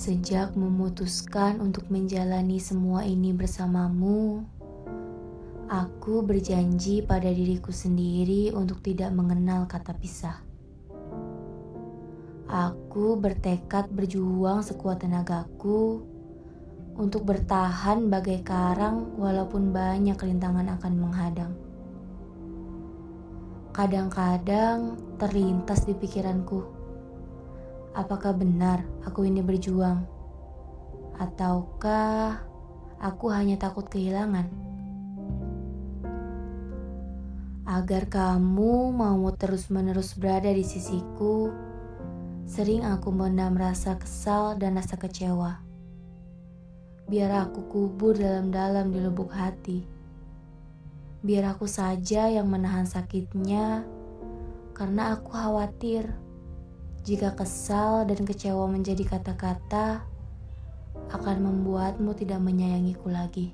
Sejak memutuskan untuk menjalani semua ini bersamamu, aku berjanji pada diriku sendiri untuk tidak mengenal kata pisah. Aku bertekad berjuang sekuat tenagaku untuk bertahan bagai karang walaupun banyak rintangan akan menghadang. Kadang-kadang terlintas di pikiranku apakah benar aku ini berjuang? Ataukah aku hanya takut kehilangan? Agar kamu mau terus-menerus berada di sisiku, sering aku menam rasa kesal dan rasa kecewa. Biar aku kubur dalam-dalam di lubuk hati. Biar aku saja yang menahan sakitnya, karena aku khawatir jika kesal dan kecewa menjadi kata-kata, akan membuatmu tidak menyayangiku lagi.